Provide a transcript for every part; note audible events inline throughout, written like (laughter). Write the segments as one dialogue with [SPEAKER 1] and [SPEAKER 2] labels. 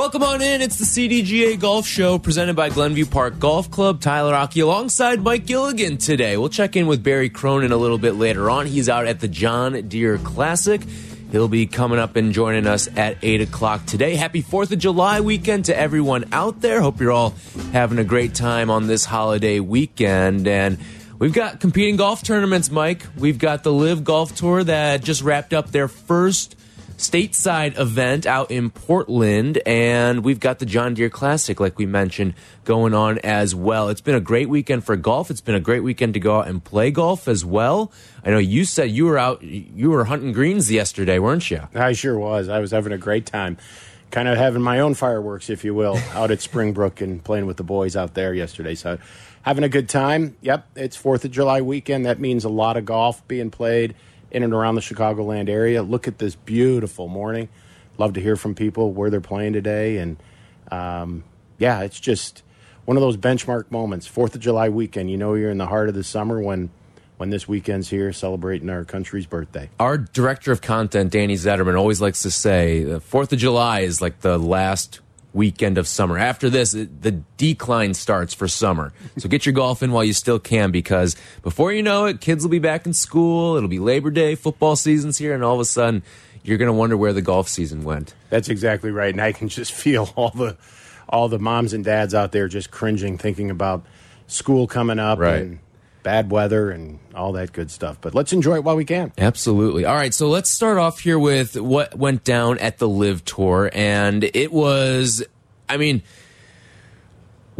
[SPEAKER 1] Welcome on in. It's the CDGA Golf Show presented by Glenview Park Golf Club. Tyler Aki alongside Mike Gilligan today. We'll check in with Barry Cronin a little bit later on. He's out at the John Deere Classic. He'll be coming up and joining us at 8 o'clock today. Happy 4th of July weekend to everyone out there. Hope you're all having a great time on this holiday weekend. And we've got competing golf tournaments, Mike. We've got the LIV Golf Tour that just wrapped up their first stateside event out in Portland, and we've got the John Deere Classic, like we mentioned, going on as well. It's been a great weekend for golf. It's been a great weekend to go out and play golf as well. I know you said you were out, you were hunting greens yesterday, weren't you?
[SPEAKER 2] I sure was. I was having a great time. Kind of having my own fireworks, if you will, (laughs) out at Springbrook and playing with the boys out there yesterday. So, having a good time. Yep, it's 4th of July weekend. That means a lot of golf being played in and around the Chicagoland area. Look at this beautiful morning. Love to hear from people where they're playing today. And um, yeah, it's just one of those benchmark moments. Fourth of July weekend. You know, you're in the heart of the summer when when this weekend's here celebrating our country's birthday.
[SPEAKER 1] Our director of content, Danny Zetterman, always likes to say the Fourth of July is like the last weekend of summer. After this, the decline starts for summer. So get your golf in while you still can because before you know it, kids will be back in school. It'll be Labor Day, football season's here, and all of a sudden, you're going to wonder where the golf season went.
[SPEAKER 2] That's exactly right, and I can just (laughs) feel all the all the moms and dads out there just cringing, thinking about school coming up
[SPEAKER 1] Right.
[SPEAKER 2] and bad weather and all that good stuff. But let's enjoy it while we can.
[SPEAKER 1] Absolutely. All right, so let's start off here with what went down at the LIV Tour, and it was, I mean,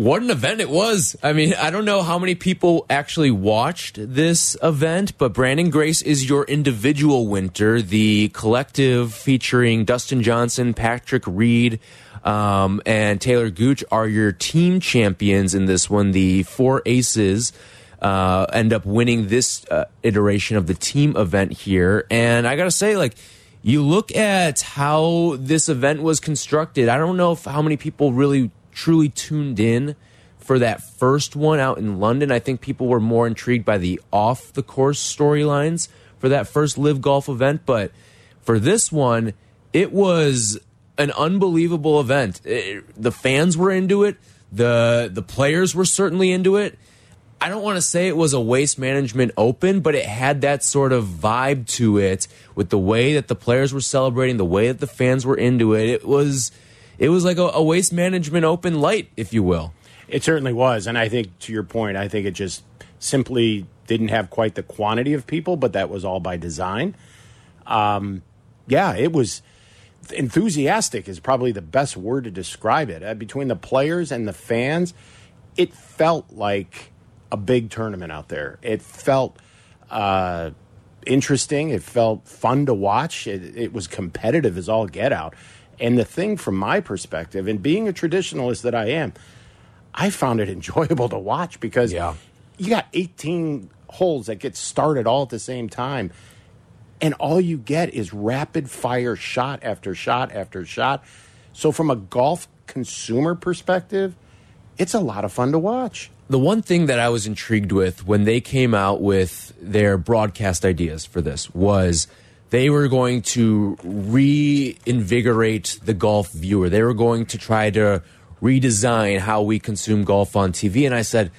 [SPEAKER 1] what an event it was. I mean, I don't know how many people actually watched this event, but Branden Grace is your individual winter. The collective featuring Dustin Johnson, Patrick Reed, um, and Taylor Gooch are your team champions in this one. The four aces uh, end up winning this uh, iteration of the team event here. And I got to say, like, you look at how this event was constructed. I don't know if how many people really truly tuned in for that first one out in London. I think people were more intrigued by the off the course storylines for that first LIV golf event. But for this one, it was an unbelievable event. It- the fans were into it. The the players were certainly into it. I don't want to say it was a waste management open, but it had that sort of vibe to it with the way that the players were celebrating, the way that the fans were into it. It was it was like a, a waste management open light, if you will.
[SPEAKER 2] It certainly was, and I think to your point, I think it just simply didn't have quite the quantity of people, but that was all by design. Um, yeah, it was enthusiastic is probably the best word to describe it. Uh, between the players and the fans, it felt like a big tournament out there. It felt uh, interesting. It felt fun to watch. It, it was competitive as all get out. And the thing from my perspective, and being a traditionalist that I am, I found it (laughs) enjoyable to watch because
[SPEAKER 1] Yeah.
[SPEAKER 2] you got 18 holes that get started all at the same time. And all you get is rapid fire shot after shot after shot. So, from a golf consumer perspective, it's a lot of fun to watch.
[SPEAKER 1] the one thing that I was intrigued with when they came out with their broadcast ideas for this was they were going to reinvigorate the golf viewer. They were going to try to redesign how we consume golf on TV. And I said,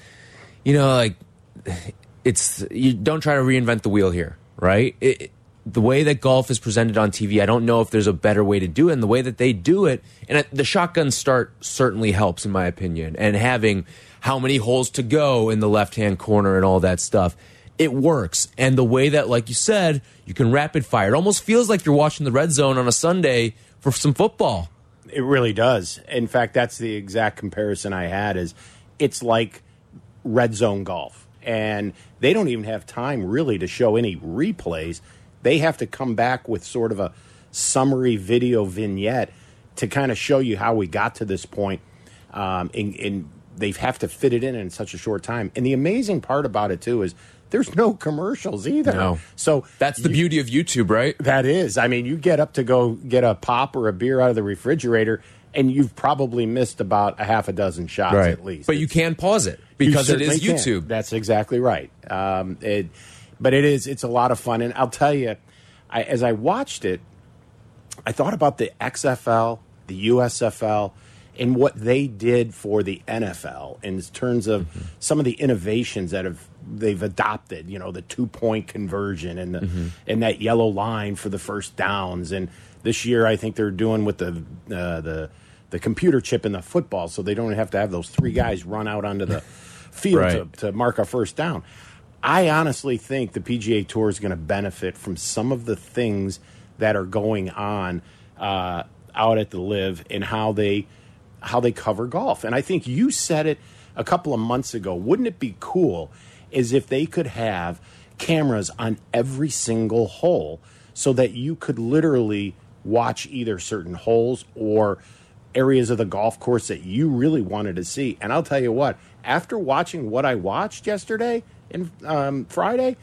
[SPEAKER 1] you know, like it's you don't try to reinvent the wheel here, right? It, the way that golf is presented on TV, I don't know if there's a better way to do it. And the way that they do it, and the shotgun start certainly helps, in my opinion. And having how many holes to go in the left hand corner and all that stuff, it works. And the way that, like you said, you can rapid fire, it almost feels like you're watching the red zone on a Sunday for some football.
[SPEAKER 2] It really does. In fact, that's the exact comparison I had is it's like red zone golf. And they don't even have time really to show any replays. They have to come back with sort of a summary video vignette to kind of show you how we got to this point. Um, and, and they have to fit it in in such a short time. And the amazing part about it, too, is there's no commercials either.
[SPEAKER 1] No.
[SPEAKER 2] So
[SPEAKER 1] That's the beauty of YouTube, right?
[SPEAKER 2] that is. I mean, you get up to go get a pop or a beer out of the refrigerator, and you've probably missed about a half a dozen shots at least.
[SPEAKER 1] But you can pause it because it is
[SPEAKER 2] certainly can.
[SPEAKER 1] YouTube.
[SPEAKER 2] That's exactly right. Um, it, but it is. It's a lot of fun, and I'll tell you, I, as I watched it, I thought about the XFL, the USFL, and what they did for the NFL in terms of
[SPEAKER 1] Mm-hmm.
[SPEAKER 2] some of the innovations that have they've adopted. You know, the two point conversion and the,
[SPEAKER 1] Mm-hmm.
[SPEAKER 2] and that yellow line for the first downs. And this year, I think they're doing with the uh, the the computer chip in the football, so they don't have to have those three guys run out onto the field
[SPEAKER 1] Right.
[SPEAKER 2] to, to mark a first down. I honestly think the PGA Tour is going to benefit from some of the things that are going on uh, out at the LIV and how they how they cover golf. And I think you said it a couple of months ago. Wouldn't it be cool as if they could have cameras on every single hole so that you could literally watch either certain holes or areas of the golf course that you really wanted to see. And I'll tell you what, after watching what I watched yesterday and um, Friday,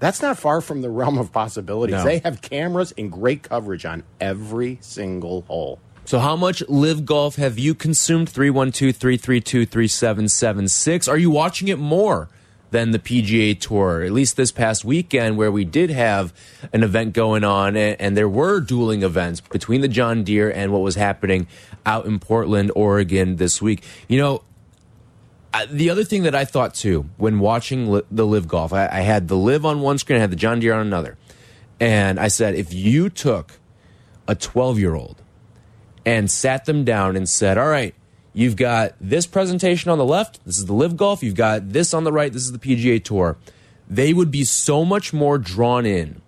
[SPEAKER 2] that's not far from the realm of possibilities.
[SPEAKER 1] No.
[SPEAKER 2] They have cameras and great coverage on every single hole.
[SPEAKER 1] So, how much LIV golf have you consumed? 312 332 3776. Are you watching it more than the PGA Tour? At least this past weekend, where we did have an event going on, and, and there were dueling events between the John Deere and what was happening out in Portland, Oregon this week. You know, The other thing that I thought too when watching li the LIV golf, I, I had the LIV on one screen, I had the John Deere on another, and I said, if you took a 12 year old and sat them down and said, All right, you've got this presentation on the left, this is the LIV golf, you've got this on the right, this is the PGA Tour, they would be so much more drawn in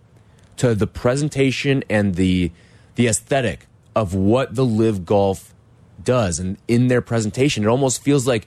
[SPEAKER 1] to the presentation and the the aesthetic of what the LIV golf does and in their presentation. It almost feels like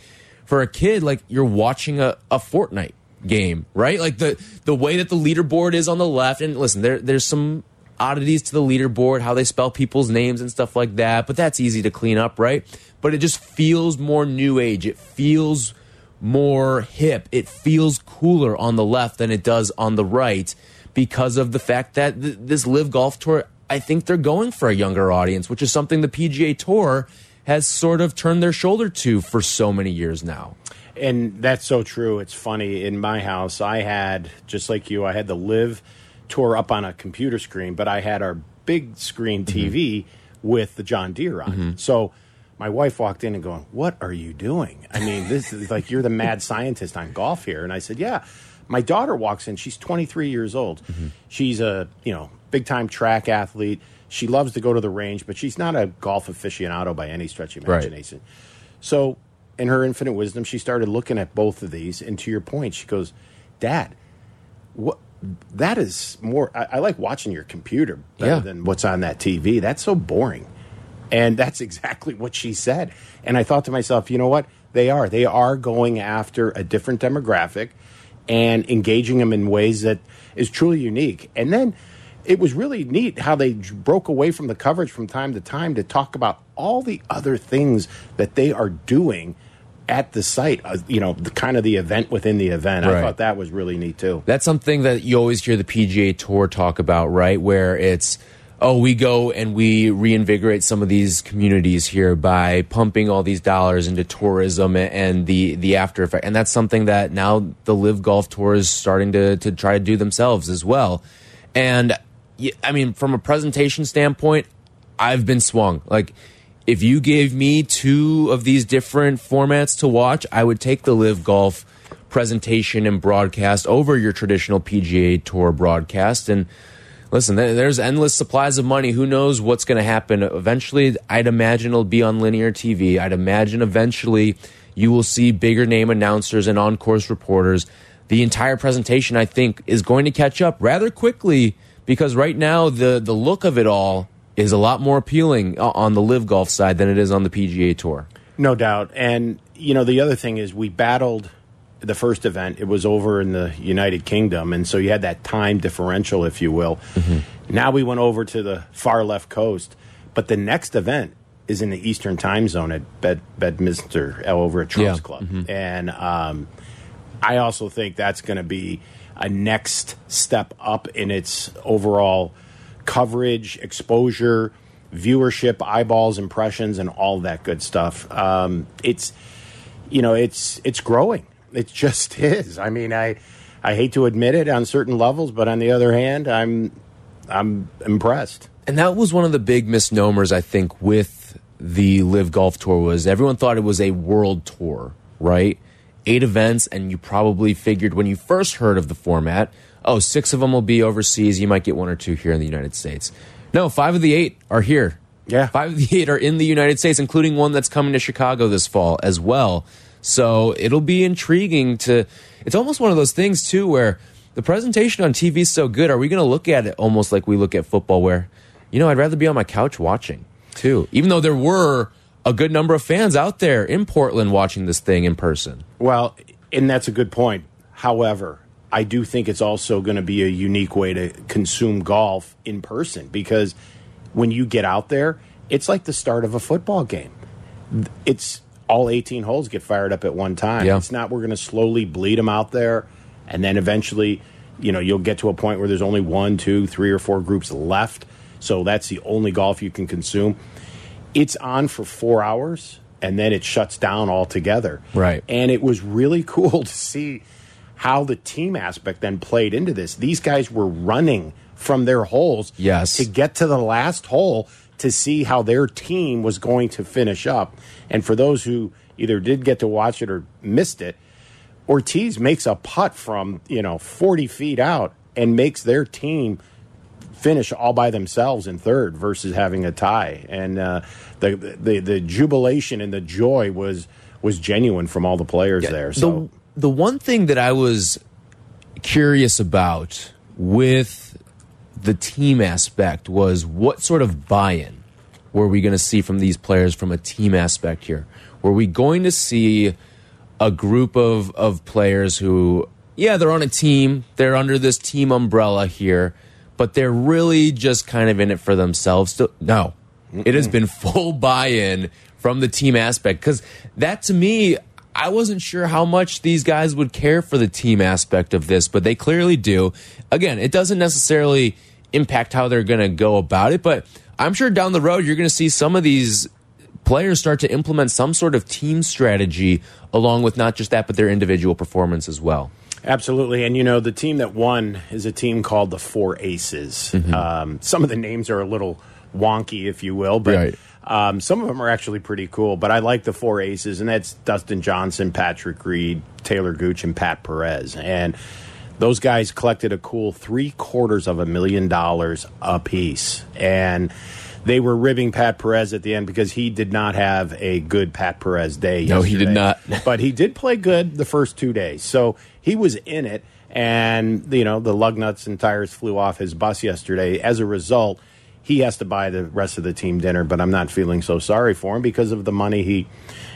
[SPEAKER 1] for a kid like you're watching a, a Fortnite game right? Like the the way that the leaderboard is on the left and listen there there's some oddities to the leaderboard how they spell people's names and stuff like that but that's easy to clean up right? But it just feels more new age. It feels more hip. It feels cooler on the left than it does on the right because of the fact that th this LIV golf tour i think they're going for a younger audience which is something the pga tour has sort of turned their shoulder to for so many years now
[SPEAKER 2] And that's so true. It's funny. In my house, I had, just like you, I had the LIV tour up on a computer screen, but I had our big screen mm-hmm. TV with the John Deere on. Mm-hmm. So my wife walked in and going, What are you doing? I mean, this is like you're the mad scientist on golf here. And I said, Yeah. My daughter walks in, she's 23 years old. Mm-hmm. She's a, you know, big time track athlete. She loves to go to the range, but she's not a golf aficionado by any stretch of
[SPEAKER 1] Right.
[SPEAKER 2] imagination. So, in her infinite wisdom, she started looking at both of these. And to your point, she goes, Dad, what? That is more. I, I like watching your computer better
[SPEAKER 1] Yeah.
[SPEAKER 2] than what's on that TV. That's so boring. And that's (laughs) exactly what she said. And I thought to myself, you know what? They are. They are going after a different demographic and engaging them in ways that is truly unique. And then it was really neat how they broke away from the coverage from time to time to talk about all the other things that they are doing at the site. Uh, you know, the kind of the event within the event. I thought that was really neat too.
[SPEAKER 1] That's something that you always hear the PGA Tour talk about, right? Where it's, oh, we go and we reinvigorate some of these communities here by pumping all these dollars into tourism and the the after effect. And that's something that now the LIV Golf Tour is starting to to try to do themselves as well. And I mean, from a presentation standpoint, I've been swung. Like, if you gave me two of these different formats to watch, I would take the LIV Golf presentation and broadcast over your traditional PGA Tour broadcast. And listen, there's endless supplies of money. Who knows what's going to happen? Eventually, I'd imagine it'll be on linear TV. I'd imagine eventually you will see bigger name announcers and on course reporters. The entire presentation, I think, is going to catch up rather quickly because right now the the look of it all is a lot more appealing on the LIV golf side than it is on the PGA Tour.
[SPEAKER 2] No doubt. And, you know, the other thing is we battled the first event. It was over in the United Kingdom. And so you had that time differential, if you will. Now we went over to the far left coast. But the next event is in the Eastern time zone at Bed, Bedminster over at Trumps
[SPEAKER 1] Yeah.
[SPEAKER 2] Club. And um, I also think that's going to be a next step up in its overall coverage, exposure, viewership, eyeballs, impressions, and all that good stuff. Um, it's you know it's it's growing. It (laughs) just is. I mean, I I hate to admit it on certain levels, but on the other hand, I'm I'm impressed.
[SPEAKER 1] And that was one of the big misnomers I think with the LIV Golf Tour was everyone thought it was a world tour, right? Eight events, and you probably figured when you first heard of the format, oh, six of them will be overseas. You might get one or two here in the United States. No, five of the eight are here.
[SPEAKER 2] Yeah.
[SPEAKER 1] Five of the eight are in the United States, including one that's coming to Chicago this fall as well. So it'll be intriguing to. It's almost one of those things, too, where the presentation on TV is so good. Are we going to look at it almost like we look at football, where, you know, I'd rather be on my couch watching, too, even though there were a good number of fans out there in Portland watching this thing in person.
[SPEAKER 2] Well, and that's a good point. However, I do think it's also going to be a unique way to consume golf in person because when you get out there, it's like the start of a football game. It's all 18 holes get fired up at one time.
[SPEAKER 1] Yeah.
[SPEAKER 2] It's not we're going to slowly bleed them out there and then eventually, you know, you'll get to a point where there's only one, two, three, or four groups left. So that's the only golf you can consume. It's on for four hours and then it shuts down altogether.
[SPEAKER 1] Right.
[SPEAKER 2] And it was really (laughs) cool to see how the team aspect then played into this. These guys were running from their holes
[SPEAKER 1] Yes.
[SPEAKER 2] to get to the last hole to see how their team was going to finish up. And for those who either did get to watch it or missed it, Ortiz makes a putt from, you know, 40 feet out and makes their team finish all by themselves in third versus having a tie. And uh, the, the the jubilation and the joy was was genuine from all the players there. So
[SPEAKER 1] the the one thing that I was curious about with the team aspect was what sort of buy-in were we going to see from these players from a team aspect here? Were we going to see a group of of players who yeah, they're on a team, they're under this team umbrella here, but they're really just kind of in it for themselves. No. It has been full buy-in from the team aspect cuz that to me I wasn't sure how much these guys would care for the team aspect of this, but they clearly do. Again, it doesn't necessarily impact how they're going to go about it, but I'm sure down the road you're going to see some of these players start to implement some sort of team strategy along with not just that, but their individual performance as well.
[SPEAKER 2] Absolutely. And, you know, the team that won is a team called the Four Aces. Um, some of the names are a little wonky, if you will, but
[SPEAKER 1] Right.
[SPEAKER 2] um, some of them are actually pretty cool. But I like the Four Aces, and that's Dustin Johnson, Patrick Reed, Taylor Gooch, and Pat Perez. And those guys collected a cool three quarters of a million dollars apiece. And they were ribbing Pat Perez at the end because he did not have a good Pat Perez day.
[SPEAKER 1] No, he did not.
[SPEAKER 2] but he did play good the first two days. So he was in it, and you know the lug nuts and tires flew off his bus yesterday. As a result, he has to buy the rest of the team dinner. But I'm not feeling so sorry for him because of the money he,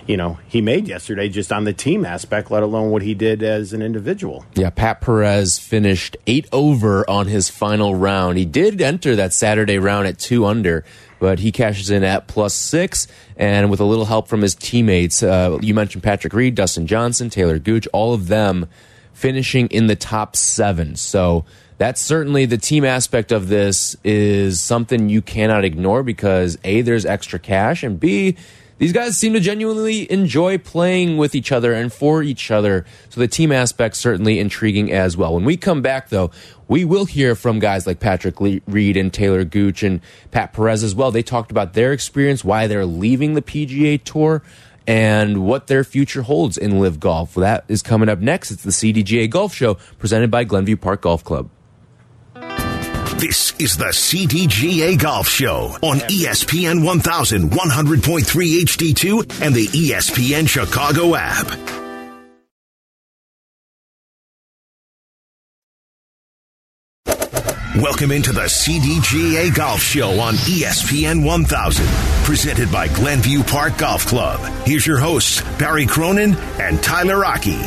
[SPEAKER 2] you know, he made yesterday just on the team aspect, let alone what he did as an individual.
[SPEAKER 1] Yeah, Pat Perez finished eight over on his final round. He did enter that Saturday round at two under, but he cashes in at plus six. And with a little help from his teammates, uh, you mentioned Patrick Reed, Dustin Johnson, Taylor Gooch, all of them finishing in the top seven. So that's certainly the team aspect of this is something you cannot ignore because A, there's extra cash, and B, these guys seem to genuinely enjoy playing with each other and for each other. So the team aspect certainly intriguing as well. When we come back, though, we will hear from guys like Patrick Reed and Taylor Gooch and Pat Perez as well. They talked about their experience, why they're leaving the PGA Tour, and what their future holds in LIV Golf. That is coming up next. It's the CDGA Golf Show presented by Glenview Park Golf Club.
[SPEAKER 3] This is the CDGA Golf Show on ESPN 1100.3 HD2 and the ESPN Chicago app. Welcome into the CDGA Golf Show on ESPN 1000, presented by Glenview Park Golf Club. Here's your hosts, Barry Cronin and Tyler Aki.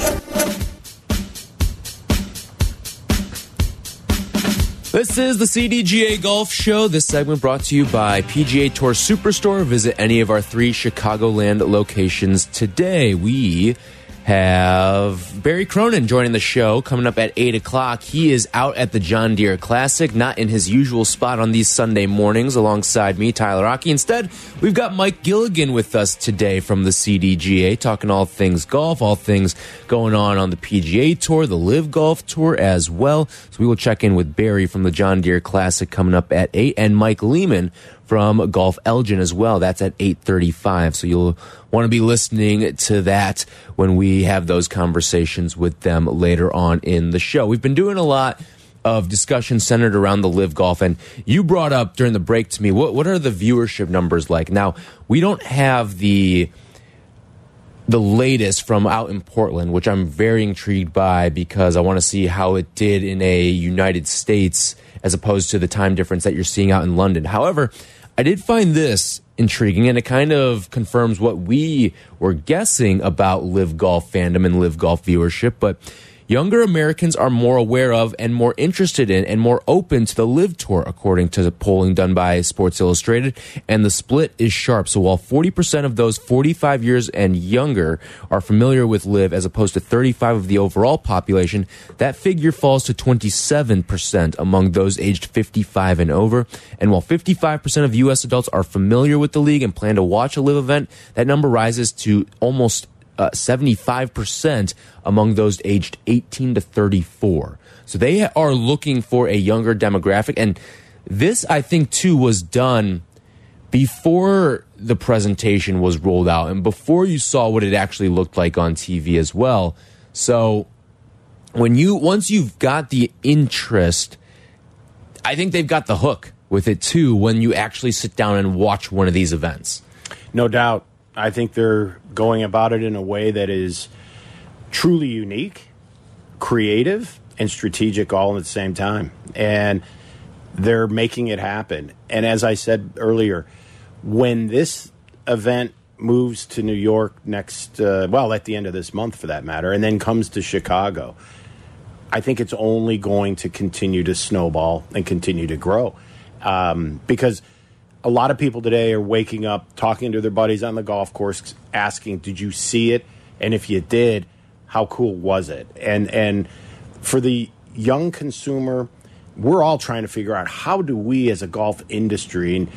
[SPEAKER 1] This is the CDGA Golf Show. This segment brought to you by PGA Tour Superstore. Visit any of our three Chicagoland locations today. We have Barry Cronin joining the show coming up at 8 o'clock. He is out at the John Deere Classic, not in his usual spot on these Sunday mornings alongside me, Tyler Aki. Instead, we've got Mike Gilligan with us today from the CDGA, talking all things golf, all things going on on the PGA Tour, the LIV Golf Tour as well. So we will check in with Barry from the John Deere Classic coming up at 8 and Mike Lehman from Golf Elgin as well. That's at 8:35. So you'll want to be listening to that when we have those conversations with them later on in the show. We've been doing a lot of discussion centered around the LIV golf and you brought up during the break to me what what are the viewership numbers like now we don't have the the latest from out in Portland which I'm very intrigued by because I want to see how it did in a United States as opposed to the time difference that you're seeing out in London however I did find this intriguing and it kind of confirms what we were guessing about LIV golf fandom and LIV golf viewership but younger Americans are more aware of and more interested in and more open to the LIV tour, according to the polling done by Sports Illustrated. And the split is sharp. So while 40% of those 45 years and younger are familiar with LIV as opposed to 35 of the overall population, that figure falls to 27% among those aged 55 and over. And while 55% of U.S. adults are familiar with the league and plan to watch a LIV event, that number rises to almost uh, 75% among those aged 18 to 34. So they are looking for a younger demographic. And this, I think, too, was done before the presentation was rolled out and before you saw what it actually looked like on TV as well. So when you, once you've got the interest, I think they've got the hook with it too when you actually sit down and watch one of these events.
[SPEAKER 2] No doubt. I think they're going about it in a way that is truly unique, creative, and strategic all at the same time. And they're making it happen. And as I said earlier, when this event moves to New York next, uh, well, at the end of this month for that matter, and then comes to Chicago, I think it's only going to continue to snowball and continue to grow. Um, because a lot of people today are waking up, talking to their buddies on the golf course, asking, "Did you see it? And if you did, how cool was it?" And and for the young consumer, we're all trying to figure out how do we, as a golf industry, and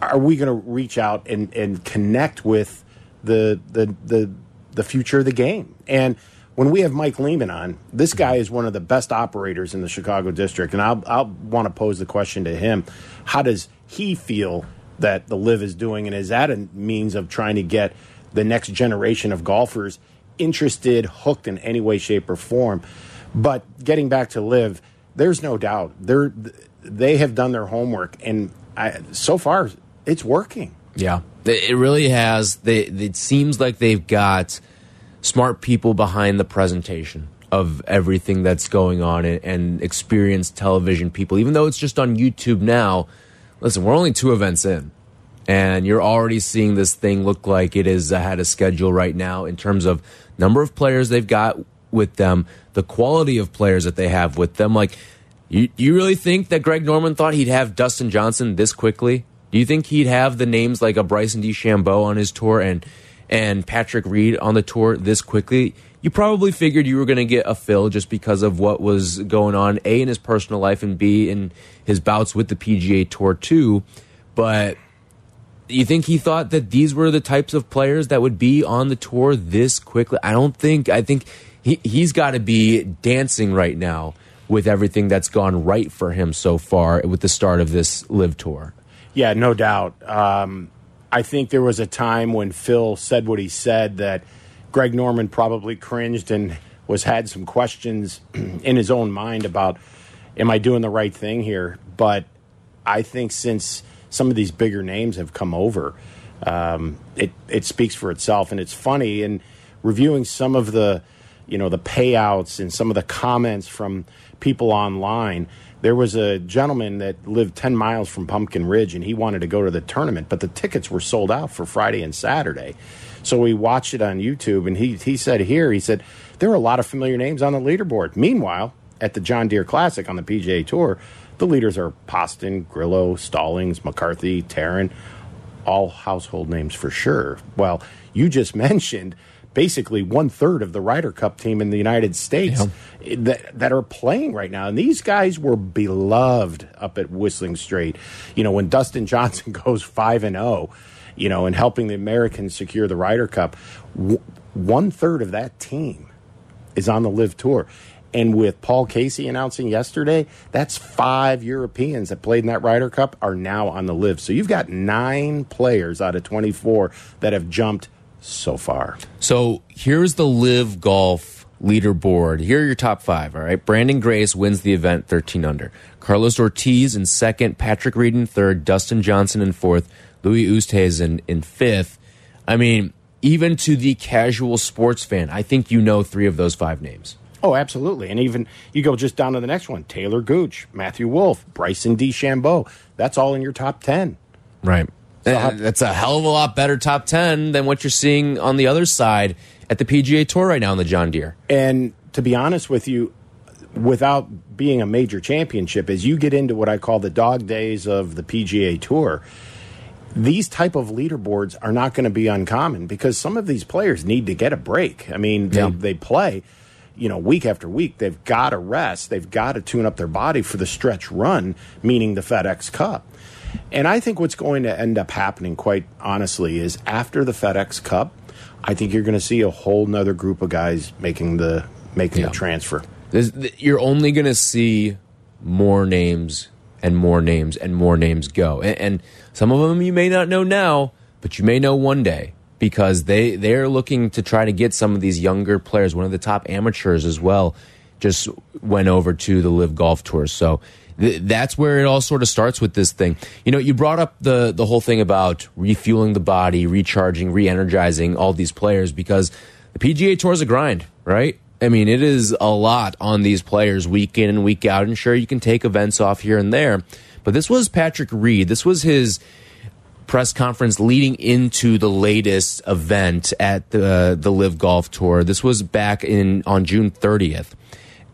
[SPEAKER 2] are we going to reach out and and connect with the the the the future of the game and when we have Mike Lehman on, this guy is one of the best operators in the Chicago district, and I'll, I'll want to pose the question to him: How does he feel that the LIV is doing, and is that a means of trying to get the next generation of golfers interested, hooked in any way, shape, or form? But getting back to LIV there's no doubt they're they have done their homework, and I, so far it's working.
[SPEAKER 1] Yeah, it really has. They, it seems like they've got smart people behind the presentation of everything that's going on and, and experienced television people. Even though it's just on YouTube now, listen, we're only two events in, and you're already seeing this thing look like it is ahead of schedule right now in terms of number of players they've got with them, the quality of players that they have with them. Like, you, you really think that Greg Norman thought he'd have Dustin Johnson this quickly? Do you think he'd have the names like a Bryson DeChambeau on his tour and and Patrick Reed on the tour this quickly? You probably figured you were going to get a Phil just because of what was going on, A, in his personal life, and B, in his bouts with the PGA Tour, too. But you think he thought that these were the types of players that would be on the tour this quickly? I don't think. I think he, he's got to be dancing right now with everything that's gone right for him so far with the start of this LIV tour.
[SPEAKER 2] Yeah, no doubt. Um, I think there was a time when Phil said what he said that Greg Norman probably cringed and was had some questions (clears throat) in his own mind about, am I doing the right thing here? But I think since some of these bigger names have come over, um, it it speaks for itself. And it's funny in reviewing some of the, you know, the payouts and some of the comments from people online. There was a gentleman that lived 10 miles from Pumpkin Ridge and he wanted to go to the tournament, but the tickets were sold out for Friday and Saturday. So we watched it on YouTube and he, he said here, he said, there are a lot of familiar names on the leaderboard. Meanwhile, at the John Deere Classic on the PGA Tour, the leaders are Poston, Grillo, Stallings, McCarthy, Tarren, all household names for sure. Well, you just (laughs) mentioned basically one third of the Ryder Cup team in the United States yeah. that, that are playing right now. And these guys were beloved up at Whistling Straits. You know, when Dustin Johnson (laughs) goes 5 and 0, you know, and helping the Americans secure the Ryder Cup, one third of that team is on the LIV Tour. And with Paul Casey announcing yesterday, that's five Europeans that played in that Ryder Cup are now on the LIV. So you've got nine players out of 24 that have jumped so far.
[SPEAKER 1] So here's the LIV Golf leaderboard. Here are your top five. All right. Branden Grace wins the event 13 under. Carlos Ortiz in second. Patrick Reed in third. Dustin Johnson in fourth. Louis Oosthuizen in fifth. I mean, even to the casual sports fan, I think you know three of those five names.
[SPEAKER 2] Oh, absolutely. And even you go just down to the next one Taylor Gooch, Matthew Wolff, Bryson DeChambeau. That's all in your top 10.
[SPEAKER 1] Right. So eh, that's a hell of a lot better top 10 than what you're seeing on the other side at the PGA Tour right now in the John Deere.
[SPEAKER 2] And to be honest with you, without being a major championship, as you get into what I call the dog days of the PGA Tour, these type of leaderboards are not going to be uncommon because some of these players need to get a break. I mean, they, yeah. they play, you know, week after week. They've got to rest. They've got to tune up their body for the stretch run, meaning the FedEx Cup. And I think what's going to end up happening, quite honestly, is after the FedEx Cup, I think you're going to see a whole nother group of guys making the making yeah. the transfer.
[SPEAKER 1] There's, you're only going to see more names and more names and more names go, and, and some of them you may not know now, but you may know one day because they they're looking to try to get some of these younger players. One of the top amateurs as well just went over to the LIV Golf Tour, so that's where it all sort of starts with this thing. You know, you brought up the the whole thing about refueling the body, recharging, re-energizing all these players because the PGA Tour is a grind, right? I mean, it is a lot on these players week in and week out. And sure, you can take events off here and there, but this was Patrick Reed. This was his press conference leading into the latest event at the the LIV Golf Tour. This was back in on June 30th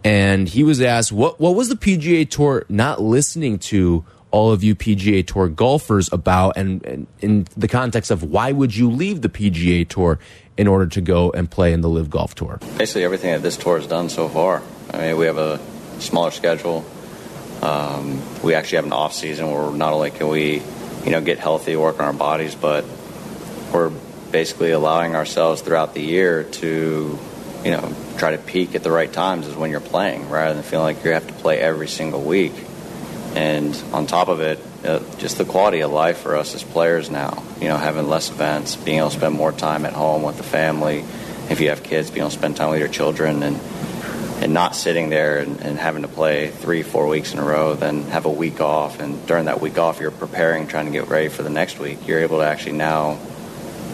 [SPEAKER 1] and he was asked what what was the PGA Tour not listening to all of you PGA Tour golfers about, and, and, in the context of why would you leave the PGA Tour in order to go and play in the LIV Golf Tour?
[SPEAKER 4] Basically, everything that this tour has done so far. I mean, we have a smaller schedule. Um, we actually have an off season where not only can we, you know, get healthy, work on our bodies, but we're basically allowing ourselves throughout the year to you know, try to peak at the right times is when you're playing, rather than feeling like you have to play every single week. And on top of it, uh, just the quality of life for us as players now. You know, having less events, being able to spend more time at home with the family. If you have kids, being able to spend time with your children, and and not sitting there and, and having to play three, four weeks in a row, then have a week off, and during that week off, you're preparing, trying to get ready for the next week. You're able to actually now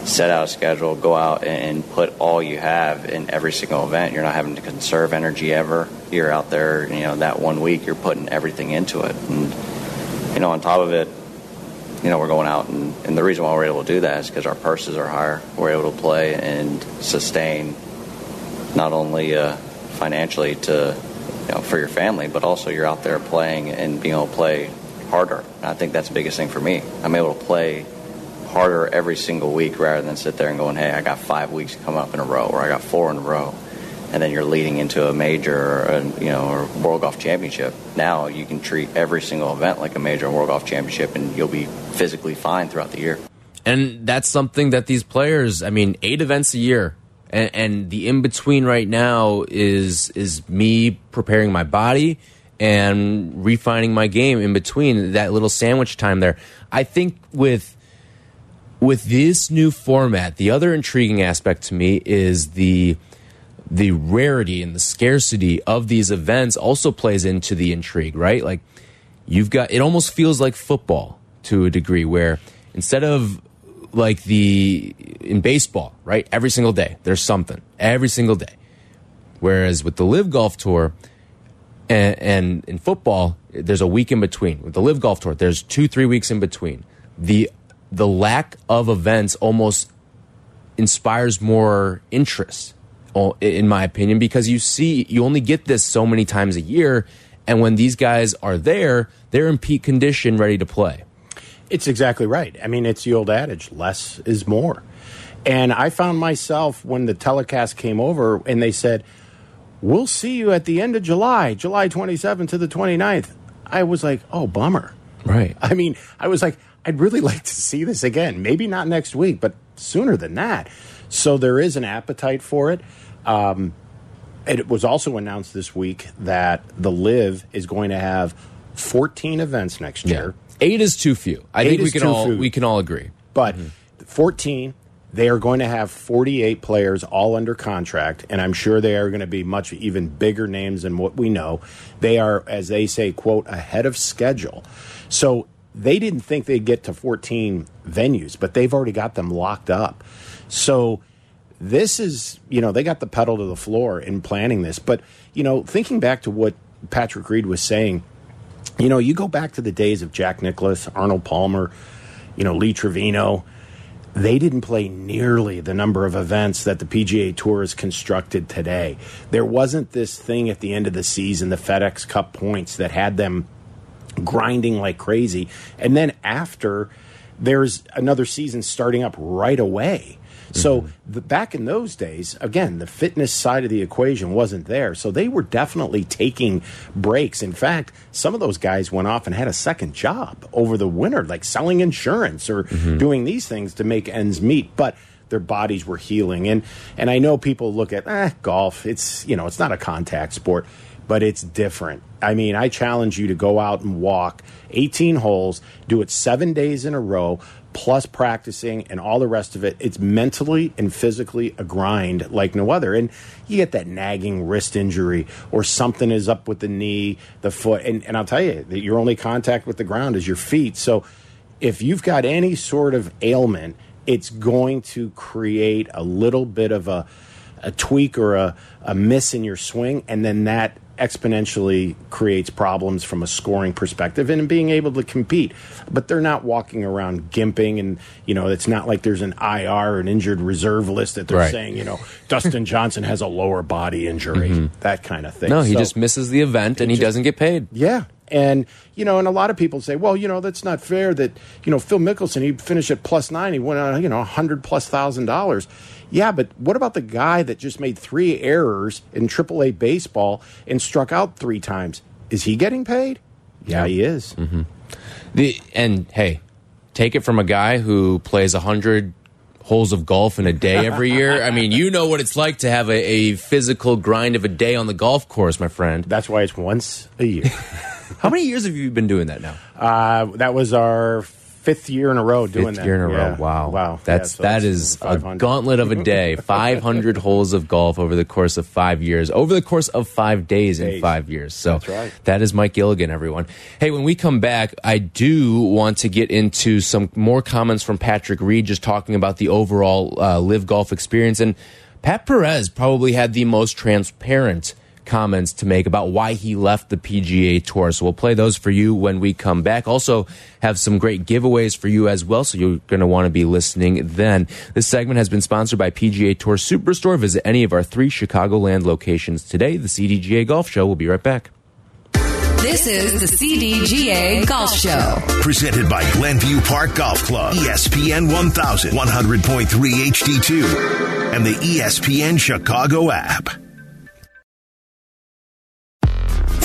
[SPEAKER 4] set out a schedule, go out and put all you have in every single event. You're not having to conserve energy ever. You're out there, you know, that one week you're putting everything into it. And, you know, on top of it, you know, we're going out and, and the reason why we're able to do that is because our purses are higher. We're able to play and sustain not only uh, financially to, you know, for your family, but also you're out there playing and being able to play harder. And I think that's the biggest thing for me. I'm able to play harder every single week rather than sit there and going, hey, I got five weeks to come up in a row or I got four in a row. And then you're leading into a major, or a, you know, or World Golf Championship. Now you can treat every single event like a major World Golf Championship, and you'll be physically fine throughout the year.
[SPEAKER 1] And that's something that these players, I mean, eight events a year, and, and the in between right now is is me preparing my body and refining my game in between that little sandwich time there. I think with with this new format, the other intriguing aspect to me is the the rarity and the scarcity of these events also plays into the intrigue, right? Like you've got it almost feels like football to a degree where instead of like the in baseball, right? Every single day there's something. Every single day. Whereas with the LIV Golf Tour and, and in football, there's a week in between. With the LIV Golf Tour, there's two, three weeks in between. The the lack of events almost inspires more interest in my opinion because you see you only get this so many times a year and when these guys are there they're in peak condition ready to play
[SPEAKER 2] it's exactly right i mean it's the old adage less is more And I found myself when the telecast came over and they said, We'll see you at the end of July, July 27th to the 29th. I was like, Oh, bummer.
[SPEAKER 1] Right.
[SPEAKER 2] I mean, I was like, I'd really (laughs) like to see this again. Maybe not next week, but sooner than that. So there is an appetite for it. Um, it was also announced this week that the LIV is going to have 14 events next year.
[SPEAKER 1] Eight is too few. I
[SPEAKER 2] Eight
[SPEAKER 1] think we can all
[SPEAKER 2] few.
[SPEAKER 1] we can all agree.
[SPEAKER 2] But 14, they are going to have 48 players all under contract, and I'm sure they are going to be much even bigger names than what we know. They are, as they say, quote, ahead of schedule. So they didn't think they'd get to 14 venues, but they've already got them locked up. So this is, you know, they got the pedal to the floor in planning this. But, you know, thinking back to what Patrick Reed was saying, you know, you go back to the days of Jack Nicklaus, Arnold Palmer, you know, Lee Trevino. They didn't play nearly the number of events that the PGA Tour has constructed today. There wasn't this thing at the end of the season, the FedEx Cup points, that had them grinding like crazy. And then after, there's another season starting up right away. So the, back in those days, again, the fitness side of the equation wasn't there. So they were definitely taking breaks. In fact, some of those guys went off and had a second job over the winter, like selling insurance or doing these things to make ends meet. But their bodies were healing. And and I know people look at eh, golf. It's you know it's not a contact sport, but it's different. I mean, I challenge you to go out and walk 18 holes, do it seven days in a row, plus practicing and all the rest of it. It's mentally and physically a grind like no other. And you get that nagging wrist injury or something is up with the knee, the foot. And, and I'll tell you that your only contact with the ground is your feet. So if you've got any sort of ailment, it's going to create a little bit of a, a tweak or a, a miss in your swing, and then that exponentially creates problems from a scoring perspective and being able to compete. But they're not walking around gimping, and you know it's not like there's an IR, an injured reserve list that they're
[SPEAKER 1] Right.
[SPEAKER 2] saying, you know, Dustin Johnson has a lower body injury, mm-hmm. that kind of thing.
[SPEAKER 1] No, he
[SPEAKER 2] So-
[SPEAKER 1] just misses the event and he
[SPEAKER 2] just-
[SPEAKER 1] doesn't get paid.
[SPEAKER 2] yeah. And, you know, and a lot of people say, well, you know, that's not fair that, you know, Phil Mickelson, he finished at plus nine. He went on, you know, a hundred plus thousand dollars. Yeah, but what about the guy that just made three errors in AAA baseball and struck out three times? Is he getting paid? Yeah, he is.
[SPEAKER 1] The and hey, take it from a guy who plays a hundred holes of golf in a day every year. I mean, you know what it's like to have a, a physical grind of a day on the golf course, my friend.
[SPEAKER 2] That's why it's once a year. (laughs)
[SPEAKER 1] How many years have you been doing that now?
[SPEAKER 2] uh, that was our fifth year in a row doing
[SPEAKER 1] Fifth
[SPEAKER 2] that.
[SPEAKER 1] year in a
[SPEAKER 2] Yeah.
[SPEAKER 1] row. Wow.
[SPEAKER 2] Wow.
[SPEAKER 1] That's
[SPEAKER 2] Yeah, so
[SPEAKER 1] that is a gauntlet of a day. (laughs) Five hundred holes of golf over the course of five years. Over the course of five days in five years. So
[SPEAKER 2] right.
[SPEAKER 1] that is Mike Gilligan, everyone. Hey, when we come back, I do want to get into some more comments from Patrick Reed, just talking about the overall uh, LIV golf experience. And Pat Perez probably had the most transparent comments to make about why he left the PGA Tour. So we'll play those for you when we come back. Also, have some great giveaways for you as well. So you're going to want to be listening then. This segment has been sponsored by PGA Tour Superstore. Visit any of our three Chicagoland locations today. The CDGA Golf Show. We'll be right back.
[SPEAKER 5] This is the CDGA Golf Show.
[SPEAKER 3] Presented by Glenview Park Golf Club, ESPN 1000, 100.3 HD2, and the E ESPN Chicago app.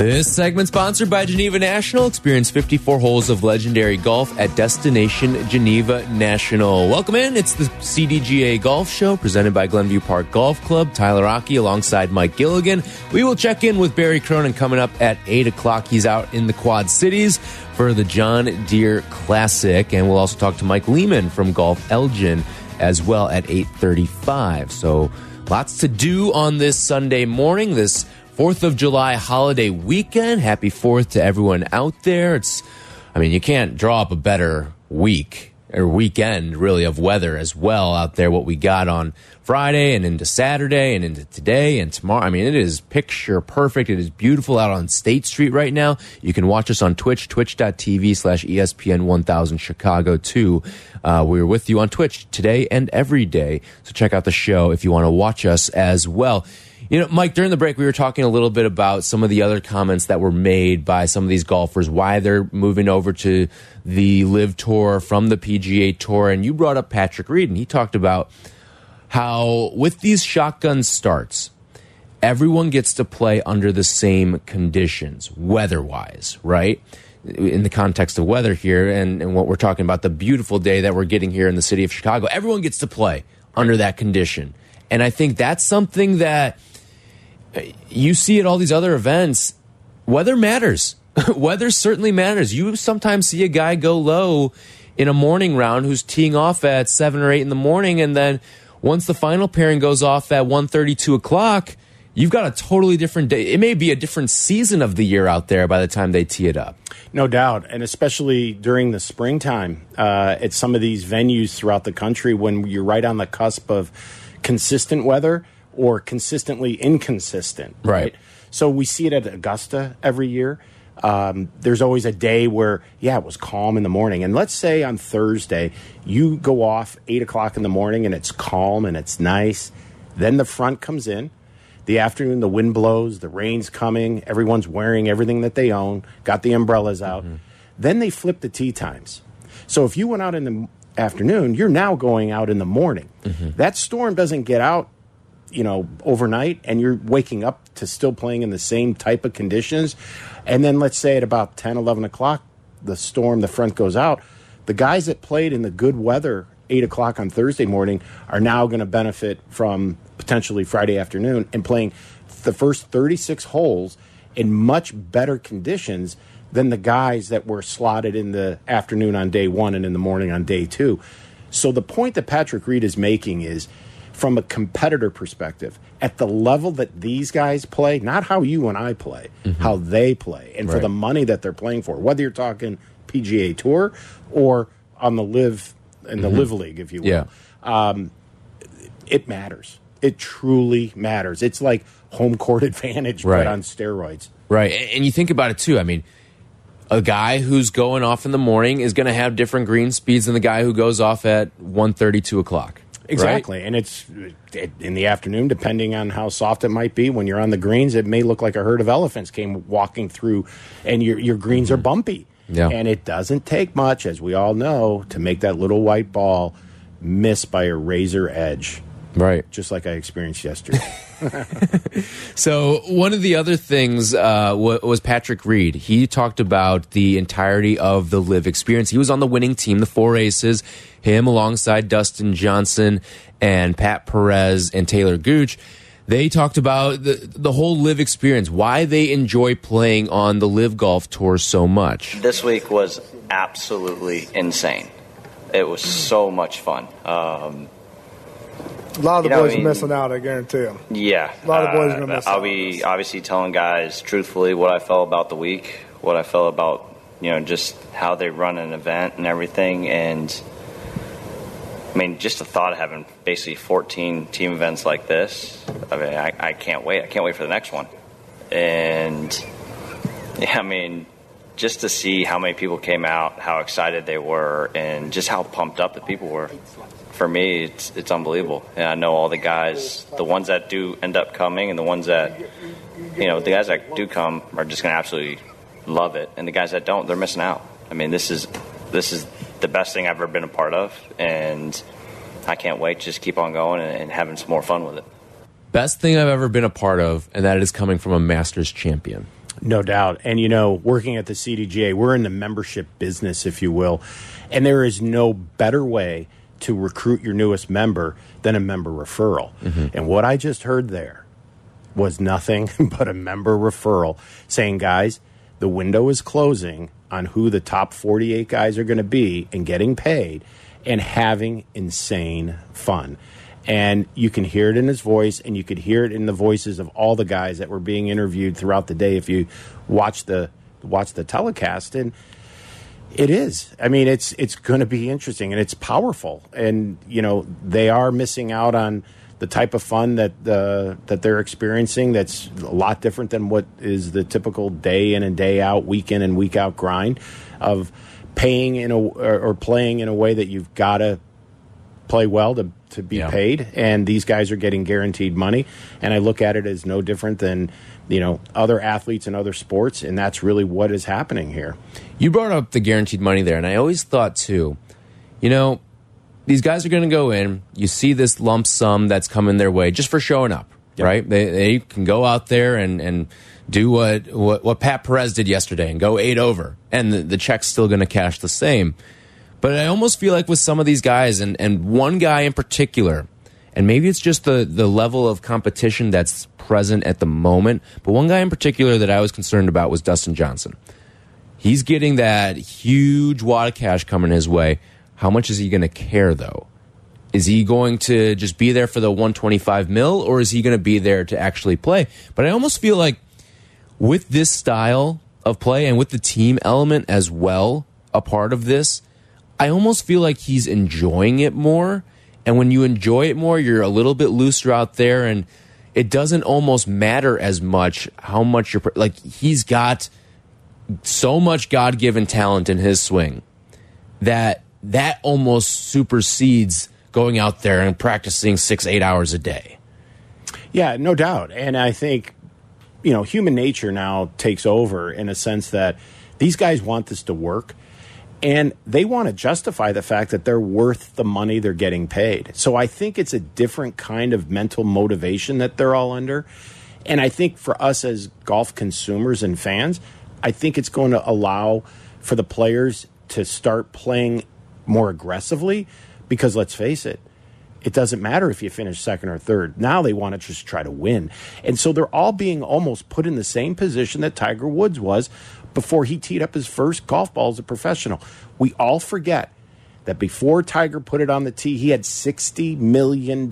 [SPEAKER 1] This segment sponsored by Geneva National. Experience 54 holes of legendary golf at Destination Geneva National. Welcome in. It's the CDGA Golf Show presented by Glenview Park Golf Club. Tyler Aki alongside Mike Gilligan. We will check in with Barry Cronin coming up at 8 o'clock. He's out in the Quad Cities for the John Deere Classic. And we'll also talk to Mike Lehman from Golf Elgin as well at 8.35. So lots to do on this Sunday morning. This Fourth of July holiday weekend. Happy Fourth to everyone out there. It's, I mean, you can't draw up a better week or weekend really of weather as well out there. What we got on Friday and into Saturday and into today and tomorrow. I mean, it is picture perfect. It is beautiful out on State Street right now. You can watch us on Twitch, twitch.tv slash ESPN 1000 Chicago 2. Uh, we're with you on Twitch today and every day. So check out the show if you want to watch us as well. You know, Mike, during the break, we were talking a little bit about some of the other comments that were made by some of these golfers, why they're moving over to the LIV Tour from the PGA Tour. And you brought up Patrick Reed, and he talked about how with these shotgun starts, everyone gets to play under the same conditions, weather wise, right? In the context of weather here and, and what we're talking about, the beautiful day that we're getting here in the city of Chicago, everyone gets to play under that condition. And I think that's something that you see at all these other events, weather matters. (laughs) weather certainly matters. You sometimes see a guy go low in a morning round who's teeing off at seven or eight in the morning, and then once the final pairing goes off at 1.32 o'clock, you've got a totally different day. It may be a different season of the year out there by the time they tee it up.
[SPEAKER 2] No doubt, and especially during the springtime uh, at some of these venues throughout the country when you're right on the cusp of consistent weather or consistently inconsistent.
[SPEAKER 1] Right.
[SPEAKER 2] So we see it at Augusta every year. Um, there's always a day where, yeah, it was calm in the morning. And let's say on Thursday, you go off 8 o'clock in the morning and it's calm and it's nice. Then the front comes in. The afternoon, the wind blows, the rain's coming, everyone's wearing everything that they own, got the umbrellas out. Then they flip the tee times. So if you went out in the afternoon, you're now going out in the morning. That storm doesn't get out you know overnight and you're waking up to still playing in the same type of conditions. And then let's say at about 10 11 o'clock the storm the front goes out. The guys that played in the good weather 8 o'clock on thursday morning are now going to benefit from potentially friday afternoon and playing the first 36 holes in much better conditions than the guys that were slotted in the afternoon on day one and in the morning on day two. So the point that patrick reed is making is from a competitor perspective at the level that these guys play, not how you and I play, mm-hmm. how they play, and for the money that they're playing for, whether you're talking PGA Tour or on the LIV in the mm-hmm. LIV league, if you will,
[SPEAKER 1] Yeah.
[SPEAKER 2] Um, it matters. It truly matters. It's like home court (laughs) advantage,
[SPEAKER 1] Right.
[SPEAKER 2] but on steroids.
[SPEAKER 1] Right. And and you think about it too. I mean, a guy who's going off in the morning is going to have different green speeds than the guy who goes off at 1.32 o'clock. Right?
[SPEAKER 2] Exactly. And it's it, in the afternoon, depending on how soft it might be. When you're on the greens, it may look like a herd of elephants came walking through, and your, your greens are bumpy.
[SPEAKER 1] Mm-hmm. Yeah.
[SPEAKER 2] And it doesn't take much, as we all know, to make that little white ball miss by a razor edge,
[SPEAKER 1] Right.
[SPEAKER 2] just like I experienced yesterday. (laughs) (laughs)
[SPEAKER 1] So one of the other things uh, wa- was Patrick Reed. He talked about the entirety of the LIV experience. He was on the winning team, the four aces, him alongside Dustin Johnson and Pat Perez and Taylor Gooch. They talked about the, the whole LIV experience, why they enjoy playing on the LIV golf tour so much.
[SPEAKER 4] This week was absolutely insane. It was so much fun. Um,
[SPEAKER 6] A lot of the
[SPEAKER 4] You know,
[SPEAKER 6] boys
[SPEAKER 4] I mean-
[SPEAKER 6] are missing out. I guarantee them.
[SPEAKER 4] yeah,
[SPEAKER 6] A lot of boys are
[SPEAKER 4] uh,
[SPEAKER 6] miss
[SPEAKER 4] I'll
[SPEAKER 6] out.
[SPEAKER 4] be obviously telling guys truthfully what I felt about the week, what I felt about you know just how they run an event and everything, and I mean just the thought of having basically 14 team events like this. I mean, I, I can't wait. I can't wait for the next one, and (laughs) yeah, I mean. Just to see how many people came out, how excited they were, and just how pumped up the people were for me, it's it's unbelievable. And I know all the guys, the ones that do end up coming, and the ones that, you know, the guys that do come are just going to absolutely love it, and the guys that don't, they're missing out. I mean, this is this is the best thing I've ever been a part of, and I can't wait to just keep on going and, and having some more fun with it.
[SPEAKER 1] Best thing I've ever been a part of, and that is coming from a Masters champion.
[SPEAKER 2] No doubt. And, you know, working at the CDGA, we're in the membership business, if you will. And there is no better way to recruit your newest member than a member referral. Mm-hmm. And what I just heard there was nothing (laughs) but a member referral saying, guys, the window is closing on who the top 48 guys are going to be and getting paid and having insane fun. And you can hear it in his voice, and you could hear it in the voices of all the guys that were being interviewed throughout the day. If you watch the watch the telecast, and it is. I mean, it's it's going to be interesting and it's powerful. And you know, they are missing out on the type of fun that uh, that they're experiencing that's a lot different than what is the typical day in and day out, week in and week out grind of paying in a or, or playing in a way that you've got to play well to to be
[SPEAKER 1] Yeah.
[SPEAKER 2] paid and these guys are getting guaranteed money and I look at it as no different than you know other athletes in other sports and that's really what is happening here.
[SPEAKER 1] You brought up the guaranteed money there, and I always thought too, you know, these guys are going to go in. You see this lump sum that's coming their way just for showing up, right? They they can go out there and and do what what, what Pat Perez did yesterday and go eight over, and the, the check's still going to cash the same. But I almost feel like with some of these guys, and and one guy in particular, and maybe it's just the the level of competition that's present at the moment. But one guy in particular that I was concerned about was Dustin Johnson. He's getting that huge wad of cash coming his way. How much is he going to care though? Is he going to just be there for the 125 mil or is he going to be there to actually play? But I almost feel like with this style of play and with the team element as well, a part of this, I almost feel like he's enjoying it more. And when you enjoy it more, you're a little bit looser out there and it doesn't almost matter as much how much you're like he's got so much God-given talent in his swing that that almost supersedes going out there and practicing 6-8 hours a day.
[SPEAKER 2] Yeah, no doubt. And I think, you know, human nature now takes over in a sense that these guys want this to work and they want to justify the fact that they're worth the money they're getting paid. So I think it's a different kind of mental motivation that they're all under. And I think for us as golf consumers and fans, I think it's going to allow for the players to start playing more aggressively because let's face it, it doesn't matter if you finish second or third. Now they want to just try to win. And so they're all being almost put in the same position that Tiger Woods was before he teed up his first golf ball as a professional. We all forget that before Tiger put it on the tee, he had $60 million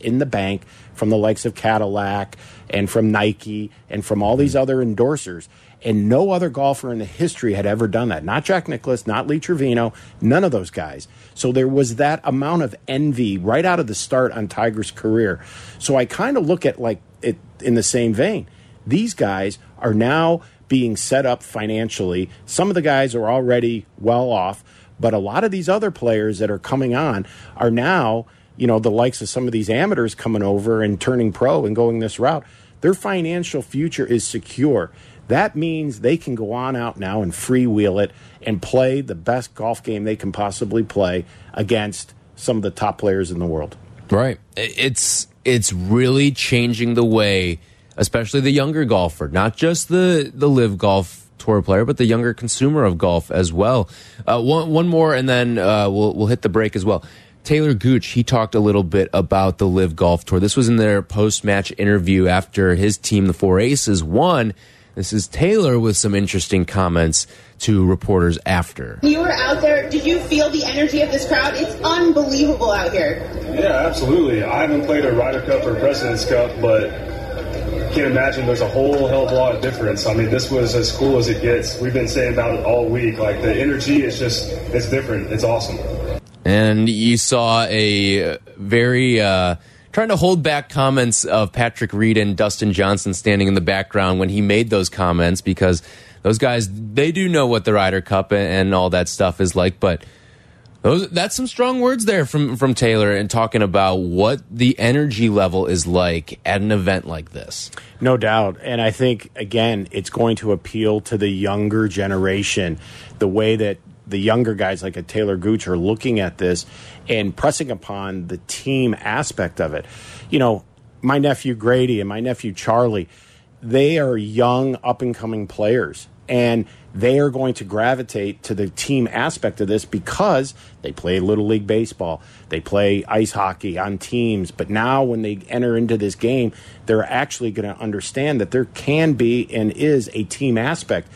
[SPEAKER 2] in the bank from the likes of Cadillac and from Nike and from all these hmm. other endorsers. And no other golfer in the history had ever done that. Not Jack Nicklaus, not Lee Trevino, none of those guys. So there was that amount of envy right out of the start on Tiger's career. So I kind of look at like it in the same vein. These guys are now being set up financially. Some of the guys are already well off, but a lot of these other players that are coming on are now, you know, the likes of some of these amateurs coming over and turning pro and going this route. Their financial future is secure. That means they can go on out now and freewheel it and play the best golf game they can possibly play against some of the top players in the world.
[SPEAKER 1] Right. It's it's really changing the way, especially the younger golfer, not just the the LIV golf tour player, but the younger consumer of golf as well. Uh, one one more, and then uh, we'll we'll hit the break as well. Taylor Gooch, he talked a little bit about the LIV Golf Tour. This was in their post match interview after his team, the Four Aces, won. This is Taylor with some interesting comments to reporters after.
[SPEAKER 7] You were out there. Did you feel the energy of this crowd? It's unbelievable out here.
[SPEAKER 8] Yeah, absolutely. I haven't played a Ryder Cup or President's Cup, but can't imagine there's a whole hell of a lot of difference. I mean, this was as cool as it gets. We've been saying about it all week. Like the energy is just, it's different. It's awesome.
[SPEAKER 1] And you saw a very uh, trying to hold back comments of Patrick Reed and Dustin Johnson standing in the background when he made those comments because those guys they do know what the Ryder Cup and all that stuff is like, but those that's some strong words there from from Taylor and talking about what the energy level is like at an event like this.
[SPEAKER 2] No doubt. And I think, again, it's going to appeal to the younger generation, the way that the younger guys like a Taylor Gooch are looking at this and pressing upon the team aspect of it. You know, my nephew Grady and my nephew Charlie, they are young, up and coming players. And they are going to gravitate to the team aspect of this because they play Little League Baseball. They play ice hockey on teams. But now, when they enter into this game, they're actually going to understand that there can be and is a team aspect.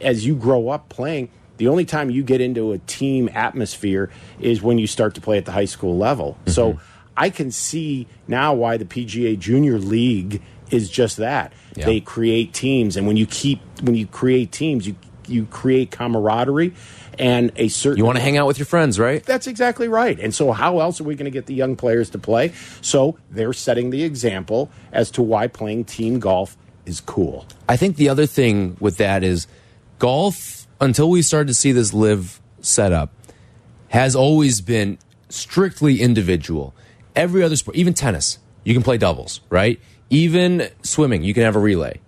[SPEAKER 2] As you grow up playing, the only time you get into a team atmosphere is when you start to play at the high school level. Mm-hmm. So I can see now why the PGA Junior League is just that.
[SPEAKER 1] Yeah.
[SPEAKER 2] They create teams, and when you keep when you create teams, you you create camaraderie and a certain.
[SPEAKER 1] You want to hang out with your friends, right?
[SPEAKER 2] That's exactly right. And so, how else are we going to get the young players to play? So, they're setting the example as to why playing team golf is cool.
[SPEAKER 1] I think the other thing with that is golf, until we started to see this LIV setup, has always been strictly individual. Every other sport, even tennis, you can play doubles, right? Even swimming, you can have a relay.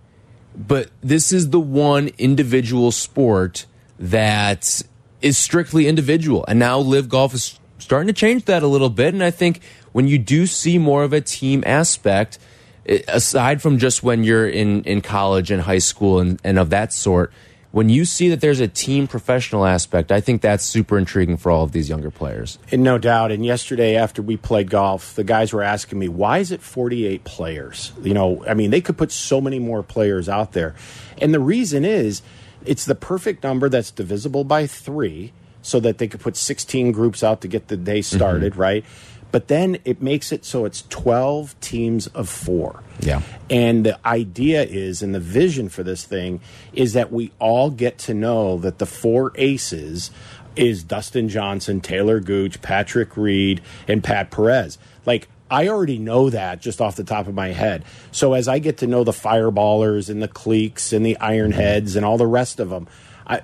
[SPEAKER 1] But this is the one individual sport that is strictly individual. And now LIV golf is starting to change that a little bit. And I think when you do see more of a team aspect, eh, aside from just when you're in, in college and high school and, and of that sort, when you see that there's a team professional aspect, I think that's super intriguing for all of these younger players.
[SPEAKER 2] And no doubt. And yesterday, after we played golf, the guys were asking me, why is it 48 players? You know, I mean, they could put so many more players out there. And the reason is it's the perfect number that's divisible by three so that they could put 16 groups out to get the day mm-hmm. started, right? But then it makes it so it's 12 teams of four.
[SPEAKER 1] Yeah.
[SPEAKER 2] And the idea is, and the vision for this thing is that we all get to know that the four aces is Dustin Johnson, Taylor Gooch, Patrick Reed, and Pat Perez. Like, I already know that just off the top of my head. So as I get to know the fireballers and the Cleeks and the ironheads and all the rest of them, I,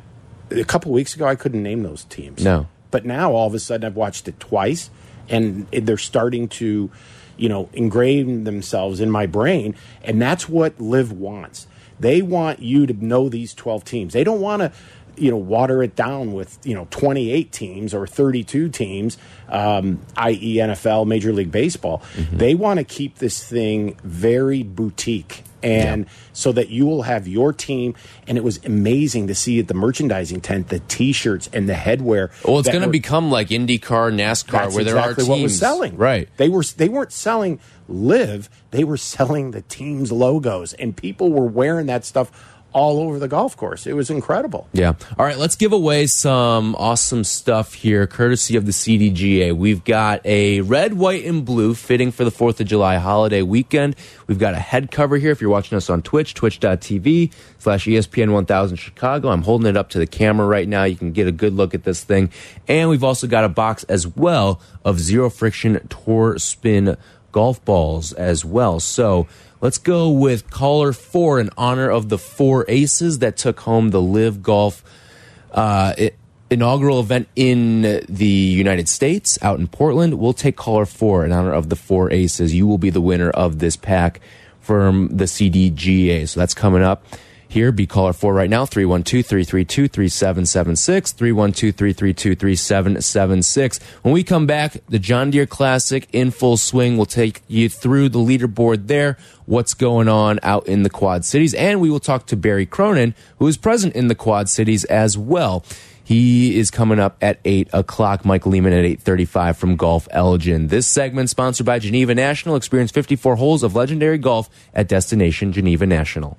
[SPEAKER 2] a couple weeks ago I couldn't name those teams.
[SPEAKER 1] No.
[SPEAKER 2] But now all of a sudden I've watched it twice and they're starting to, you know, engrave themselves in my brain. And that's what LIV wants. They want you to know these 12 teams. They don't want to, you know, water it down with, you know, 28 teams or 32 teams, um, i.e., NFL, Major League Baseball. They want to keep this thing very boutique. And so that you will have your team, and it was amazing to see at the merchandising tent the T-shirts and the headwear.
[SPEAKER 1] Well, it's going to become like IndyCar, NASCAR, where there
[SPEAKER 2] exactly
[SPEAKER 1] are teams.
[SPEAKER 2] what was selling.
[SPEAKER 1] Right.
[SPEAKER 2] They were they weren't selling LIV, they were selling the team's logos and people were wearing that stuff all over the golf course. It was incredible.
[SPEAKER 1] Yeah. All right, let's give away some awesome stuff here, courtesy of the CDGA. We've got a red, white, and blue fitting for the 4th of July holiday weekend. We've got a head cover here. If you're watching us on Twitch, twitch.tv slash ESPN 1000 Chicago. I'm holding it up to the camera right now. You can get a good look at this thing. And we've also got a box as well of zero friction tour spin golf balls as well. So let's go with caller four in honor of the four aces that took home the LIV Golf uh, inaugural event in the United States out in Portland. We'll take caller four in honor of the four aces. You will be the winner of this pack from the CDGA. So that's coming up. Here, be caller four right now, 312 332 3776. 312 332 3776. When we come back, the John Deere Classic in full swing. We'll take you through the leaderboard there, what's going on out in the Quad Cities, and we will talk to Barry Cronin, who is present in the Quad Cities as well. He is coming up at 8 o'clock. Mike Lehman at 8.35 from Golf Elgin. This segment sponsored by Geneva National. Experience 54 holes of legendary golf at Destination Geneva National.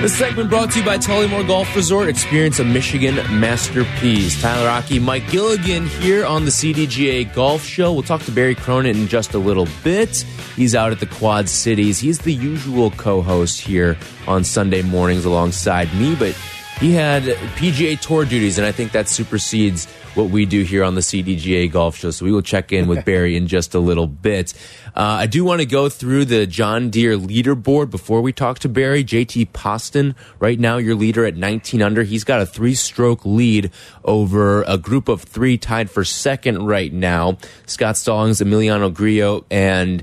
[SPEAKER 1] This segment brought to you by Tullymore Golf Resort. Experience a Michigan masterpiece. Tyler Aki, Mike Gilligan here on the CDGA Golf Show. We'll talk to Barry Cronin in just a little bit. He's out at the Quad Cities. He's the usual co-host here on Sunday mornings alongside me, but he had PGA Tour duties, and I think that supersedes what we do here on the CDGA Golf Show. So we will check in with (laughs) Barry in just a little bit. Uh, I do want to go through the John Deere leaderboard before we talk to Barry. JT Poston, right now, your leader at 19 under. He's got a three stroke lead over a group of three tied for second right now. Scott Stallings, Emiliano Grillo, and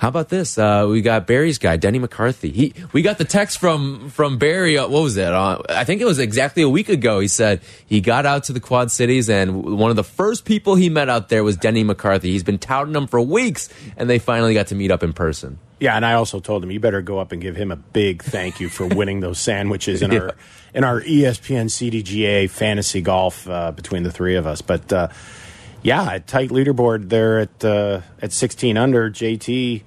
[SPEAKER 1] how about this? Uh, we got Barry's guy, Denny McCarthy. He, we got the text from from Barry. Uh, what was it? Uh, I think it was exactly a week ago. He said he got out to the Quad Cities, and one of the first people he met out there was Denny McCarthy. He's been touting him for weeks, and they finally got to meet up in person.
[SPEAKER 2] Yeah, and I also told him you better go up and give him a big thank you for winning those (laughs) sandwiches in
[SPEAKER 1] Yeah.
[SPEAKER 2] our in our ESPN CDGA fantasy golf uh, between the three of us. But uh, yeah, a tight leaderboard there at uh, at 16 under. JT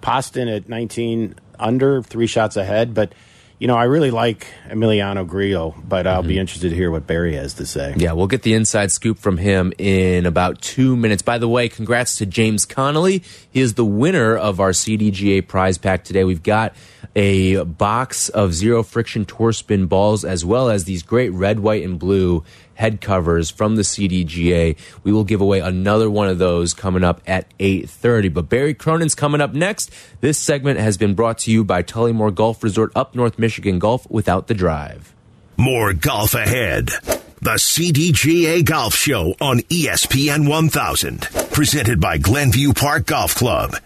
[SPEAKER 2] Poston at 19 under, three shots ahead. But you know, I really like Emiliano Grillo, but I'll be interested to hear what Barry has to say.
[SPEAKER 1] Yeah, we'll get the inside scoop from him in about two minutes. By the way, congrats to James Connolly. He is the winner of our CDGA prize pack today. We've got a box of zero friction tour spin balls as well as these great red, white, and blue head covers from the CDGA. We will give away another one of those coming up at 8:30. But Barry Cronin's coming up next. This segment has been brought to you by Tullymore Golf Resort up North Michigan Golf without the drive.
[SPEAKER 3] More golf ahead. The CDGA Golf Show on ESPN 1000. Presented by Glenview Park Golf Club.